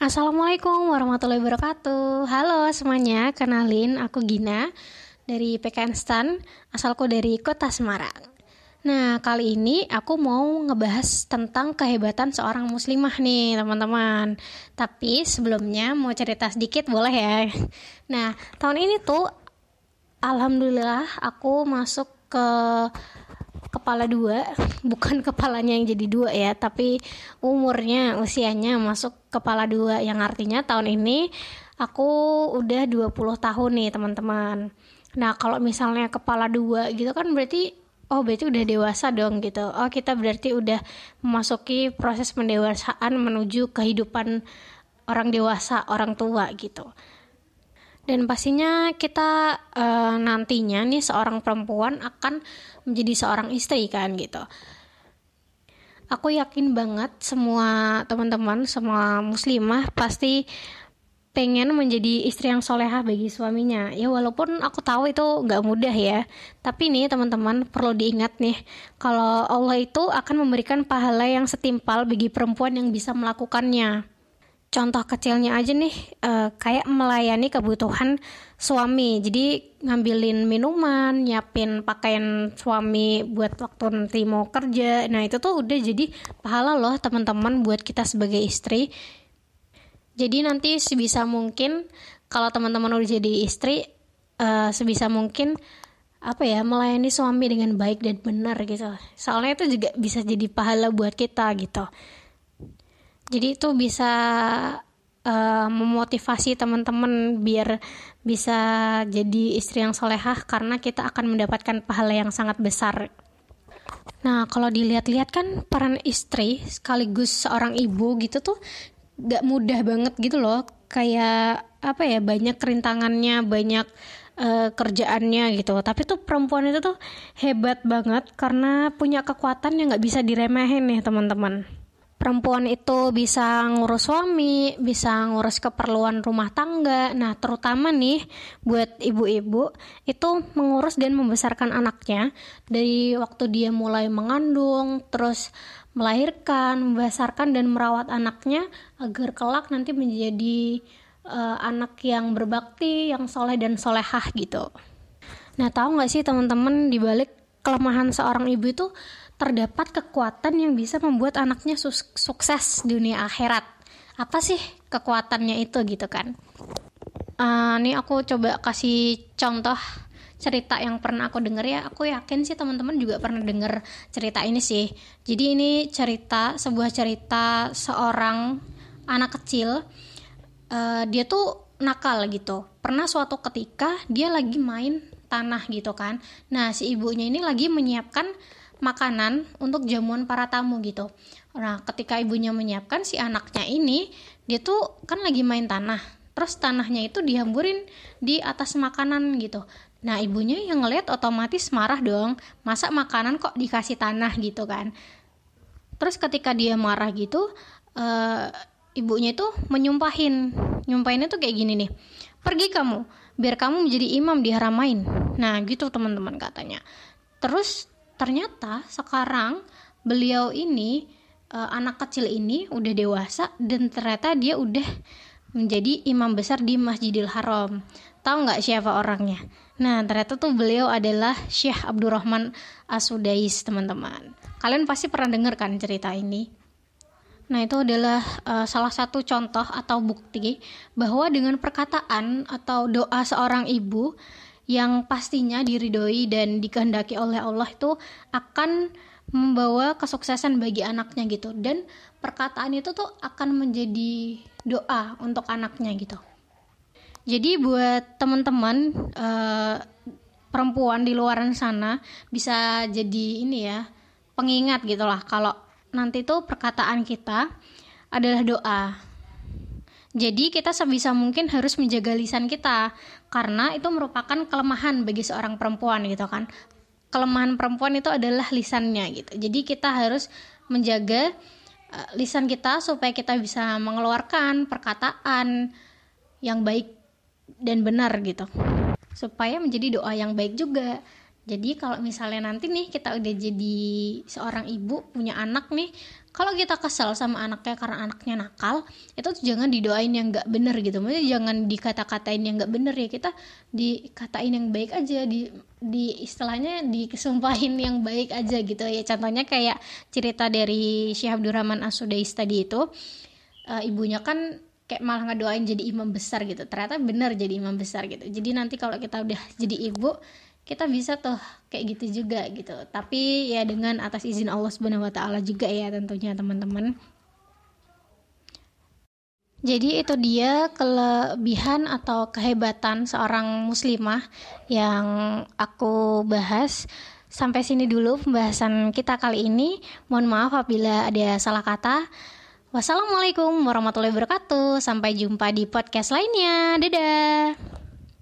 Assalamualaikum warahmatullahi wabarakatuh Halo semuanya, kenalin aku Gina Dari PKN STAN, asalku dari kota Semarang Nah, kali ini aku mau ngebahas tentang kehebatan seorang muslimah nih, teman-teman. Tapi sebelumnya mau cerita sedikit boleh ya? Nah, tahun ini tuh alhamdulillah aku masuk ke kepala dua bukan kepalanya yang jadi dua ya tapi umurnya usianya masuk kepala dua yang artinya tahun ini aku udah 20 tahun nih teman-teman. Nah kalau misalnya kepala dua gitu kan berarti oh berarti udah dewasa dong gitu. Oh kita berarti udah memasuki proses pendewasaan menuju kehidupan orang dewasa orang tua gitu dan pastinya kita uh, nantinya nih seorang perempuan akan menjadi seorang istri kan gitu. Aku yakin banget semua teman-teman semua muslimah pasti pengen menjadi istri yang solehah bagi suaminya. Ya walaupun aku tahu itu nggak mudah ya. Tapi nih teman-teman perlu diingat nih kalau Allah itu akan memberikan pahala yang setimpal bagi perempuan yang bisa melakukannya contoh kecilnya aja nih uh, kayak melayani kebutuhan suami. Jadi ngambilin minuman nyiapin pakaian suami buat waktu nanti mau kerja. Nah itu tuh udah jadi pahala loh teman-teman buat kita sebagai istri. Jadi nanti sebisa mungkin kalau teman-teman udah jadi istri uh, sebisa mungkin apa ya melayani suami dengan baik dan benar gitu. Soalnya itu juga bisa jadi pahala buat kita gitu jadi itu bisa uh, memotivasi teman-teman biar bisa jadi istri yang solehah karena kita akan mendapatkan pahala yang sangat besar Nah, kalau dilihat-lihat kan peran istri sekaligus seorang ibu gitu tuh gak mudah banget gitu loh. Kayak apa ya, banyak kerintangannya, banyak uh, kerjaannya gitu. Tapi tuh perempuan itu tuh hebat banget karena punya kekuatan yang gak bisa diremehin nih teman-teman perempuan itu bisa ngurus suami, bisa ngurus keperluan rumah tangga. Nah, terutama nih buat ibu-ibu itu mengurus dan membesarkan anaknya dari waktu dia mulai mengandung, terus melahirkan, membesarkan dan merawat anaknya agar kelak nanti menjadi uh, anak yang berbakti, yang soleh dan solehah gitu. Nah, tahu nggak sih teman-teman di balik kelemahan seorang ibu itu terdapat kekuatan yang bisa membuat anaknya su sukses dunia akhirat. Apa sih kekuatannya itu gitu kan? Uh, ini aku coba kasih contoh cerita yang pernah aku denger ya. Aku yakin sih teman-teman juga pernah denger cerita ini sih. Jadi ini cerita sebuah cerita seorang anak kecil. Uh, dia tuh nakal gitu. Pernah suatu ketika dia lagi main tanah gitu kan. Nah si ibunya ini lagi menyiapkan makanan untuk jamuan para tamu gitu. Nah, ketika ibunya menyiapkan si anaknya ini, dia tuh kan lagi main tanah. Terus tanahnya itu dihamburin di atas makanan gitu. Nah, ibunya yang ngeliat otomatis marah dong. Masa makanan kok dikasih tanah gitu kan. Terus ketika dia marah gitu, uh, ibunya itu menyumpahin. Nyumpahinnya tuh kayak gini nih. Pergi kamu, biar kamu menjadi imam di haramain. Nah, gitu teman-teman katanya. Terus ternyata sekarang beliau ini uh, anak kecil ini udah dewasa dan ternyata dia udah menjadi imam besar di Masjidil Haram. Tahu nggak siapa orangnya? Nah, ternyata tuh beliau adalah Syekh Abdurrahman Asudais, teman-teman. Kalian pasti pernah dengar kan cerita ini? Nah, itu adalah uh, salah satu contoh atau bukti bahwa dengan perkataan atau doa seorang ibu yang pastinya diridhoi dan dikehendaki oleh Allah itu akan membawa kesuksesan bagi anaknya gitu. Dan perkataan itu tuh akan menjadi doa untuk anaknya gitu. Jadi buat teman-teman uh, perempuan di luar sana bisa jadi ini ya pengingat gitulah kalau nanti tuh perkataan kita adalah doa jadi kita sebisa mungkin harus menjaga lisan kita karena itu merupakan kelemahan bagi seorang perempuan gitu kan. Kelemahan perempuan itu adalah lisannya gitu. Jadi kita harus menjaga uh, lisan kita supaya kita bisa mengeluarkan perkataan yang baik dan benar gitu. Supaya menjadi doa yang baik juga. Jadi kalau misalnya nanti nih kita udah jadi seorang ibu punya anak nih, kalau kita kesel sama anaknya karena anaknya nakal itu tuh jangan didoain yang nggak bener gitu. Maksudnya jangan dikata-katain yang nggak bener ya. Kita dikatain yang baik aja di di istilahnya dikesumpahin yang baik aja gitu ya. Contohnya kayak cerita dari Syekh Abdurrahman Asudais tadi itu uh, ibunya kan kayak malah ngedoain jadi imam besar gitu. Ternyata bener jadi imam besar gitu. Jadi nanti kalau kita udah jadi ibu kita bisa tuh kayak gitu juga gitu tapi ya dengan atas izin Allah Subhanahu wa taala juga ya tentunya teman-teman jadi itu dia kelebihan atau kehebatan seorang muslimah yang aku bahas. Sampai sini dulu pembahasan kita kali ini. Mohon maaf apabila ada salah kata. Wassalamualaikum warahmatullahi wabarakatuh. Sampai jumpa di podcast lainnya. Dadah.